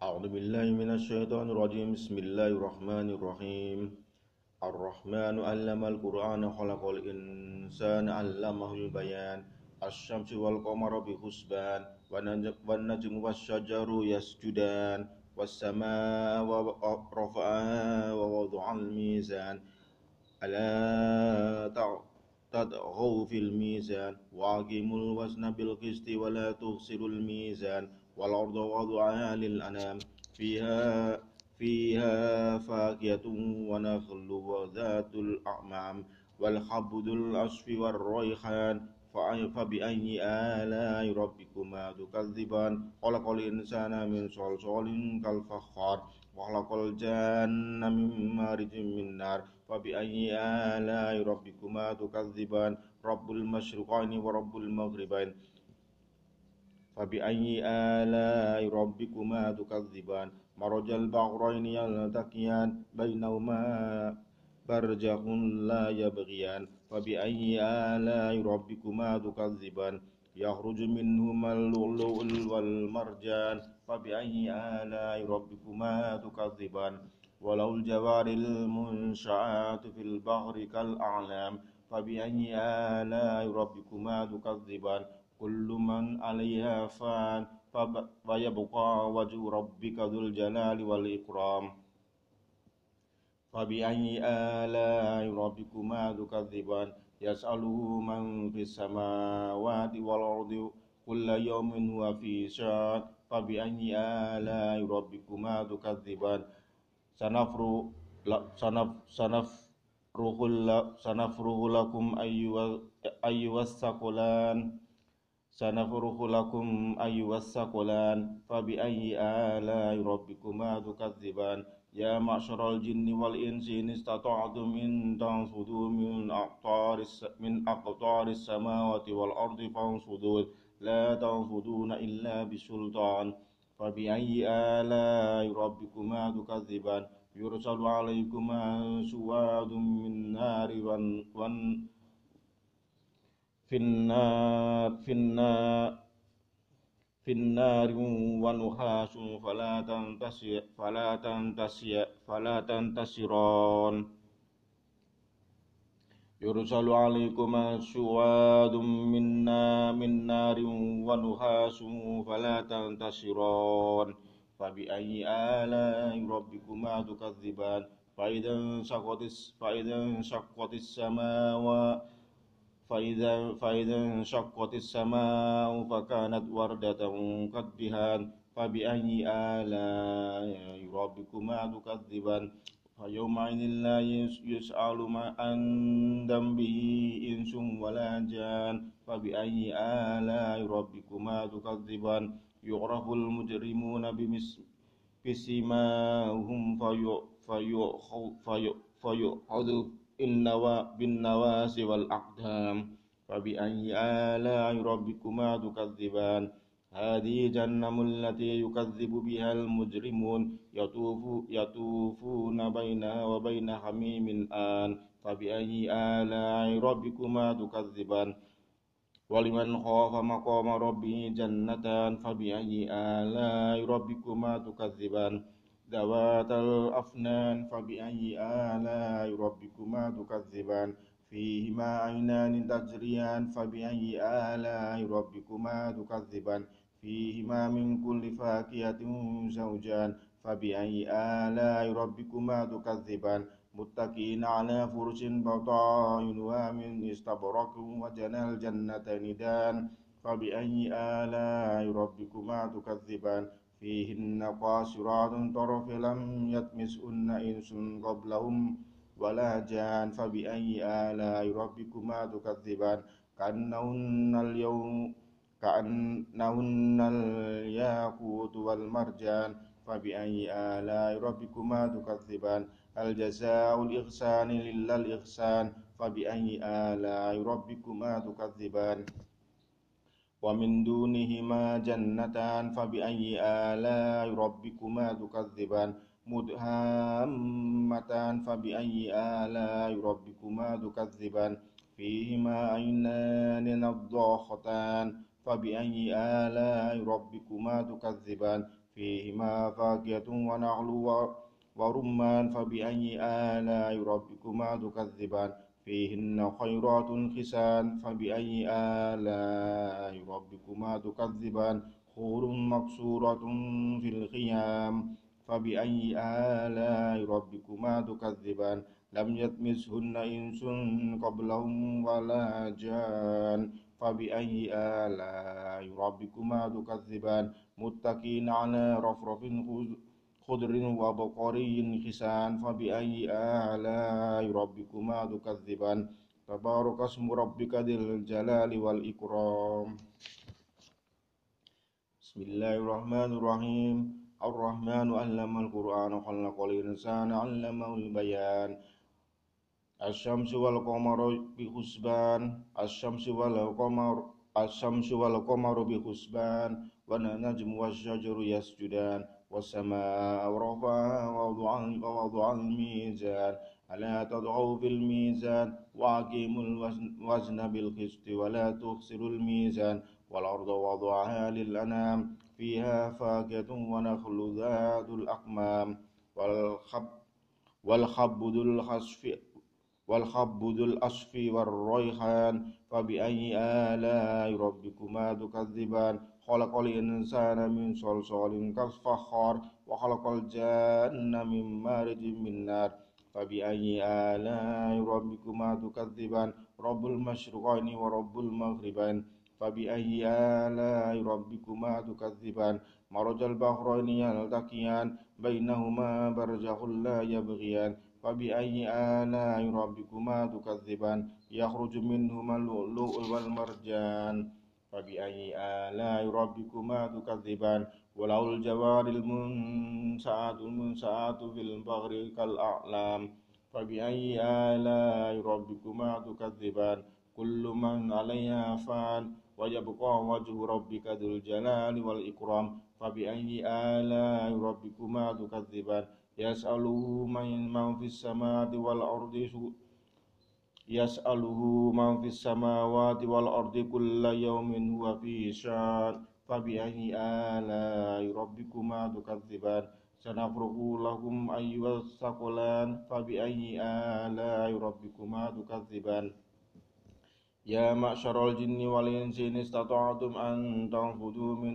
أعوذ بالله من الشيطان الرجيم. بسم الله الرحمن الرحيم. الرحمن علم القرآن خلق الإنسان علمه البيان. الشمس والقمر بحسبان والنجم والشجر يسجدان. والسماء رفعها ووضع الميزان. ألا تطغوا في الميزان. وأقيموا الوزن بالقسط ولا تخسروا الميزان. والأرض وضعها للأنام فيها فيها فاكهة ونخل وذات الأعمام والحب ذو العصف والريحان. فبأي آلاء ربكما تكذبان؟ خلق الإنسان من صلصال كالفخار وخلق الجن من مارج من نار. فبأي آلاء ربكما تكذبان؟ رب المشرقين ورب المغربين. فبأي آلاء ربكما تكذبان؟ مرج البحرين يلتقيان بينهما برزخ لا يبغيان. فبأي آلاء ربكما تكذبان؟ يخرج منهما اللؤلؤ والمرجان. فبأي آلاء ربكما تكذبان؟ ولو الجوار المنشآت في البحر كالأعلام. فبأي آلاء ربكما تكذبان؟ كل من عليها فان فيبقى وجه ربك ذو الجلال والإكرام فبأي آلاء ربكما تكذبان يسأله من في السماوات والأرض كل يوم هو في شان فبأي آلاء ربكما تكذبان سنفرغ سنفرغ لكم أيها الثقلان سنفرغ لكم أيها الثقلان فبأي آلاء ربكما تكذبان؟ يا معشر الجن والإنس إن استطعتم أن تنفذوا من أقطار من أقطار السماوات والأرض فانفذوا لا تنفذون إلا بسلطان. فبأي آلاء ربكما تكذبان؟ يرسل عليكما سواد من نار في النار في النار في النار ونحاس فلا تنتصر فلا تنتصر فلا تنتصران. يرسل عليكما سواد من من نار ونحاس فلا تنتصران. فبأي آلاء ربكما تكذبان؟ فإذا انشقت فإذا انشقت السماوات فإذا فإذا انشقت السماء فكانت وردة كالدهان فبأي آلاء ربكما تكذبان؟ فيومئذ لا يسأل عن ذنبه إنس ولا جان فبأي آلاء ربكما تكذبان؟ يعرف المجرمون بسماهم فيؤخذ بالنواس والأقدام. فبأي آلاء ربكما تكذبان؟ هذه جهنم التي يكذب بها المجرمون. يطوف يطوفون بينها وبين حميم آن. فبأي آلاء ربكما تكذبان؟ ولمن خاف مقام ربه جنتان. فبأي آلاء ربكما تكذبان؟ ذوات الأفنان فبأي آلاء ربكما تكذبان؟ فيهما عينان تجريان فبأي آلاء ربكما تكذبان؟ فيهما من كل فاكهة زوجان فبأي آلاء ربكما تكذبان؟ متكئين على فرش بطائنها من استبرق وجنى الجنتين دان فبأي آلاء ربكما تكذبان؟ فيهن قاصرات طرف لم يطمسهن إنس قبلهم ولا جان فبأي آلاء ربكما تكذبان؟ كأنهن اليوم كأنهن الياقوت والمرجان فبأي آلاء ربكما تكذبان؟ الجزاء الإحسان إلا الإحسان فبأي آلاء ربكما تكذبان؟ ومن دونهما جنتان فبأي آلاء ربكما تكذبان؟ مدهامتان فبأي آلاء ربكما تكذبان؟ فيهما عينان نضاختان فبأي آلاء ربكما تكذبان؟ فيهما فاكهة ونعل ورمان فبأي آلاء ربكما تكذبان؟ فيهن خيرات حسان فبأي آلاء ربكما تكذبان؟ حور مقصورة في الخيام فبأي آلاء ربكما تكذبان؟ لم يتمسهن إنس قبلهم ولا جان فبأي آلاء ربكما تكذبان؟ متكين على رفرف خضر وبقري حسان فبأي آلاء ربكما تكذبان تبارك اسم ربك ذي الجلال والإكرام بسم الله الرحمن الرحيم الرحمن علم القرآن خلق الإنسان علمه البيان الشمس والقمر بحسبان الشمس والقمر الشمس والقمر بحسبان والنجم والشجر يسجدان والسماء رفعها ووضع الميزان. ألا تضعوا في الميزان؟ وأقيموا الوزن بالقسط ولا تخسروا الميزان. والأرض وضعها للأنام فيها فاكهة ونخل ذات الأقمام. والخب والخب ذو الخصف والخب ذو الأصف والريحان. فبأي آلاء ربكما تكذبان؟ خلق الإنسان من صلصال كالفخار وخلق الجن من مارج من نار فبأي آلاء ربكما تكذبان رب المشرقين ورب المغربين فبأي آلاء ربكما تكذبان مرج البحرين يلتقيان بينهما برزخ لا يبغيان فبأي آلاء ربكما تكذبان يخرج منهما اللؤلؤ والمرجان فبأي آلاء ربكما تكذبان وله الجوار المنسعات المنسعات في البغر كالأعلام فبأي آلاء ربكما تكذبان كل من عليها فان ويبقى وجه ربك ذو الجلال والإكرام فبأي آلاء ربكما تكذبان يسأله من في السماء والأرض يسأله من في السماوات والأرض كل يوم هو في شان فبأي آلاء ربكما تكذبان سنفرغ لكم أيها الثقلان فبأي آلاء ربكما تكذبان يا معشر الجن والإنس إن استطعتم أن تنفذوا من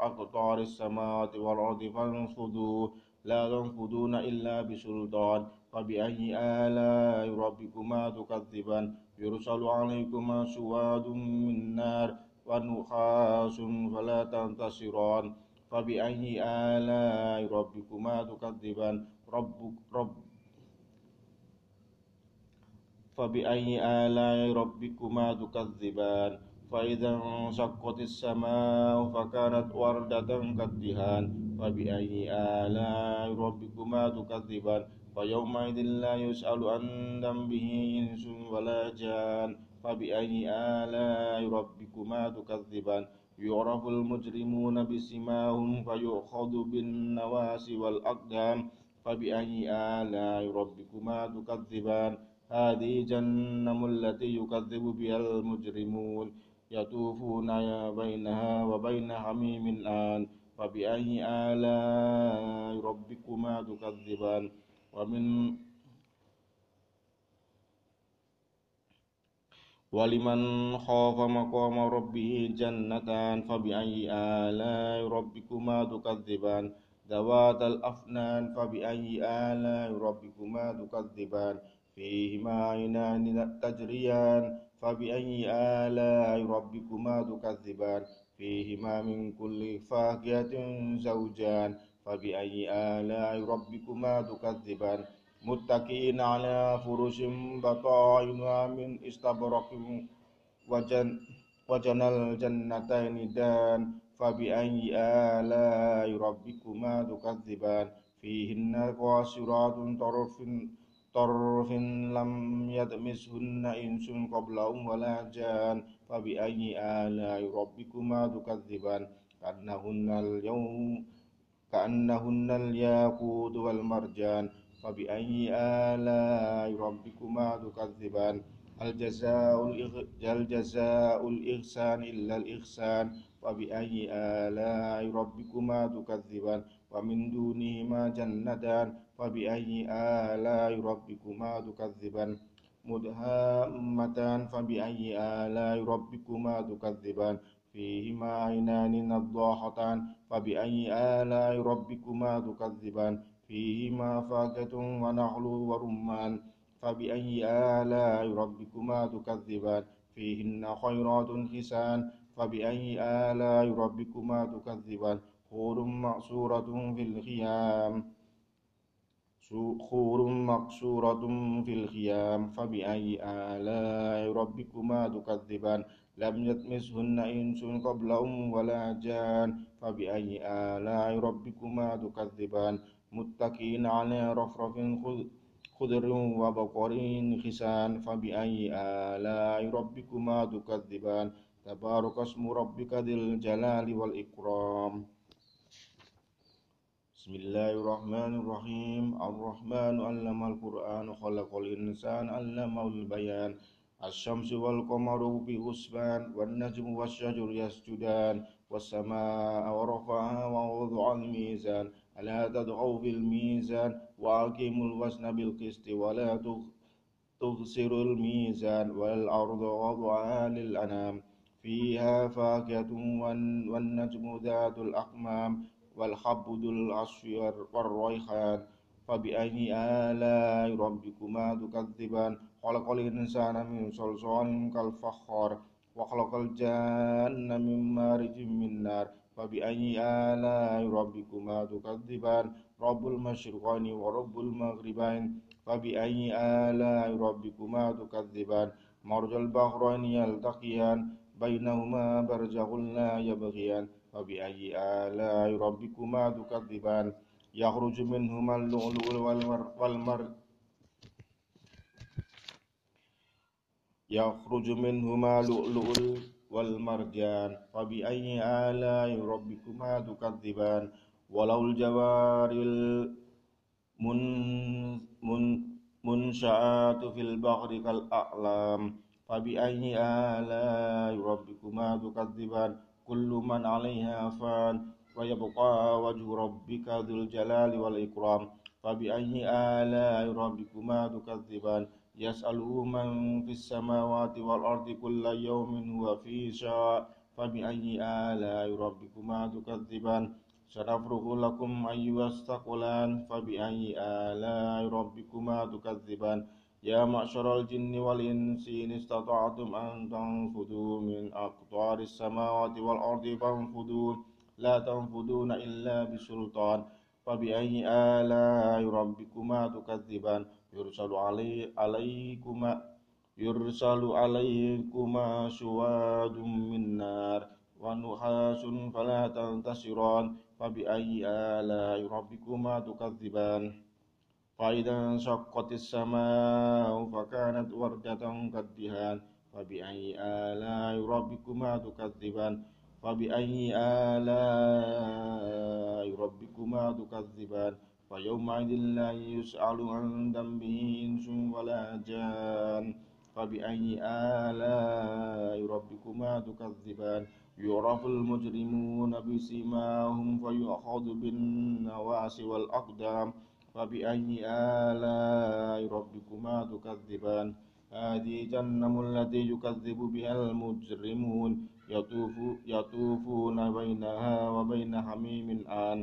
أقطار السماوات والأرض فانفذوا لا تنفذون إلا بسلطان فبأي آلاء ربكما تكذبان؟ يرسل عليكما سواد من نار ونخاس فلا تنتصران. فبأي آلاء ربكما تكذبان؟ ربك رب فبأي آلاء ربكما تكذبان؟ فإذا انشقت السماء فكانت وردة كالدهان فبأي آلاء ربكما تكذبان؟ فيومئذ لا يسأل عن ذنبه إنس ولا جان فبأي آلاء ربكما تكذبان؟ يعرف المجرمون بسماهم فيؤخذ بالنواس والأقدام فبأي آلاء ربكما تكذبان؟ هذه جهنم التي يكذب بها المجرمون يطوفون بينها وبين حميم الآن فبأي آلاء ربكما تكذبان؟ ومن ولمن خاف مقام ربه جنتان فبأي آلاء ربكما تكذبان؟ ذوات الأفنان فبأي آلاء ربكما تكذبان؟ فيهما عينان تجريان فبأي آلاء ربكما تكذبان؟ فيهما من كل فاكهة زوجان. فبأي آلاء ربكما تكذبان؟ متكئين على فرش بطائنها من استبرق وجن وجن الجنتين دان. فبأي آلاء ربكما تكذبان؟ فيهن قاصرات طرف طرف لم يدمسهن إنس قبلهم ولا جان فبأي آلاء ربكما تكذبان كأنهن اليوم كأنهن الياقوت والمرجان فبأي آلاء ربكما تكذبان الجزاء الجزاء الإحسان إلا الإحسان فبأي آلاء ربكما تكذبان ومن دونهما جنتان فبأي آلاء ربكما تكذبان؟ مدهامتان فبأي آلاء ربكما تكذبان؟ فيهما عينان نضاحتان فبأي آلاء ربكما تكذبان؟ فيهما فاكهة ونخل ورمان فبأي آلاء ربكما تكذبان؟ فيهن خيرات حسان فبأي آلاء ربكما تكذبان؟ خور مقصورة في الخيام. خور مقصورة في الخيام. فبأي آلاء ربكما تكذبان؟ لم يطمسهن إنس قبلهم ولا جان. فبأي آلاء ربكما تكذبان؟ متكئين على رفرف خضر وبقر خسان. فبأي آلاء ربكما تكذبان؟ تبارك اسم ربك ذي الجلال والإكرام. بسم الله الرحمن الرحيم. الرحمن علم القرآن خلق الإنسان علمه البيان. الشمس والقمر بحسبان والنجم والشجر يسجدان والسماء ورفعها ووضع الميزان. ألا تدعوا في الميزان؟ وأقيموا الوزن بالقسط ولا تغسر الميزان. والأرض وضعها للأنام. فيها فاكهة والنجم ذات الأقمام. والحب ذو العصف والريحان فبأي آلاء ربكما تكذبان. خلق الإنسان من صلصال كالفخار وخلق الجان من مارج من نار فبأي آلاء ربكما تكذبان. رب المشرقين ورب المغربين فبأي آلاء ربكما تكذبان. مرج البحرين يلتقيان بينهما برزخ لا يبغيان فبأي آلاء ربكما تكذبان. يخرج منهما اللؤلؤ والمر يخرج منهما لؤلؤ والمرجان. فبأي آلاء ربكما تكذبان. ولو الجوار المنشآت في البحر كالأعلام. فبأي آلاء ربكما تكذبان كل من عليها فان ويبقى وجه ربك ذو الجلال والإكرام فبأي آلاء ربكما تكذبان يسأله من في السماوات والأرض كل يوم هو في شاء فبأي آلاء ربكما تكذبان سنفرغ لكم أيها الثقلان فبأي آلاء ربكما تكذبان يا معشر الجن والإنس إن استطعتم أن تنفذوا من أقطار السماوات والأرض فانفذوا لا تنفذون إلا بسلطان فبأي آلاء ربكما تكذبان يرسل علي عليكما يرسل عليكما شواد من نار ونحاس فلا تنتصران فبأي آلاء ربكما تكذبان فإذا انشقت السماء فكانت وردة كالدهان فبأي آلاء ربكما تكذبان فبأي آلاء ربكما تكذبان فيومئذ لا يسأل عن ذنبه إنس ولا جان فبأي آلاء ربكما تكذبان يعرف المجرمون بسيماهم فيؤخذ بالنواصي والأقدام فبأي آلاء ربكما تكذبان؟ هذه جهنم التي يكذب بها المجرمون. يطوف يطوفون بينها وبين حميم آن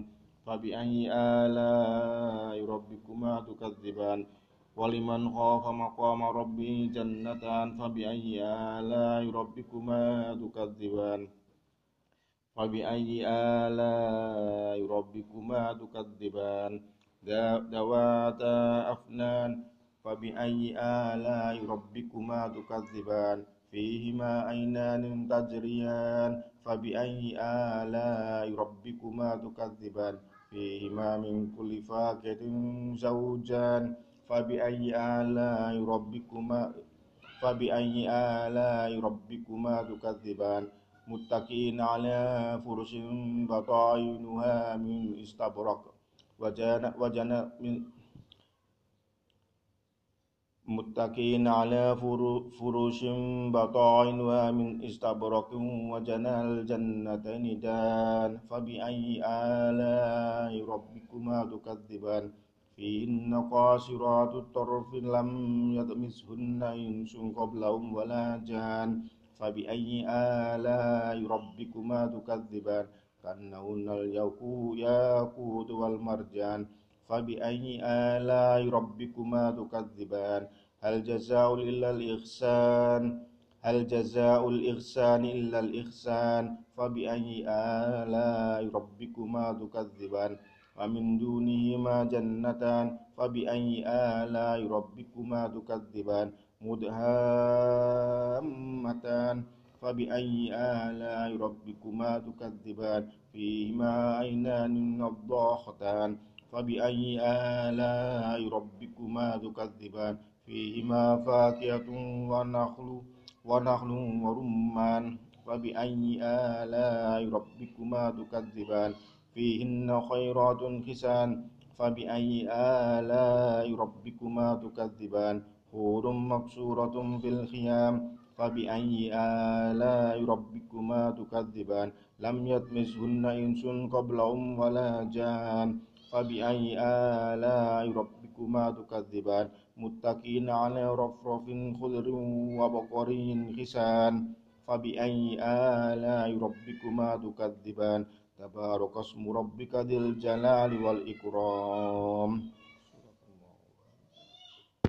فبأي آلاء ربكما تكذبان؟ ولمن خاف مقام ربه جنتان فبأي آلاء ربكما تكذبان؟ فبأي آلاء ربكما تكذبان؟ ذواتا أفنان فبأي آلاء ربكما تكذبان فيهما عينان تجريان فبأي آلاء ربكما تكذبان فيهما من كل فاكهة زوجان فبأي آلاء ربكما فبأي آلاء ربكما تكذبان متكئين على فرش بطائنها من استبرق وجنى وجنى من متكئين على فروش بطائنها من استبرق وجنى الجنتين دان فبأي آلاء ربكما تكذبان؟ فيهن قاصرات الطرف لم يطمسهن إنس قبلهم ولا جان فبأي آلاء ربكما تكذبان؟ كأنهن الياقوت والمرجان. فبأي آلاء ربكما تكذبان؟ هل جزاء إلا الإحسان؟ هل جزاء الإحسان إلا الإحسان؟ فبأي آلاء ربكما تكذبان؟ ومن دونهما جنتان. فبأي آلاء ربكما تكذبان؟ مدهامتان. فبأي آلاء ربكما تكذبان؟ فيهما عينان نضاختان. فبأي آلاء ربكما تكذبان؟ فيهما فاكهة ونخل ونخل ورمان. فبأي آلاء ربكما تكذبان؟ فيهن خيرات حسان. فبأي آلاء ربكما تكذبان حور مقصورة في الخيام فبأي آلاء ربكما تكذبان لم يطمسهن إنس قبلهم ولا جان فبأي آلاء ربكما تكذبان متكئين على رفرف خضر وبقر حسان فبأي آلاء ربكما تكذبان تبارك اسم ربك ذي الجلال والإكرام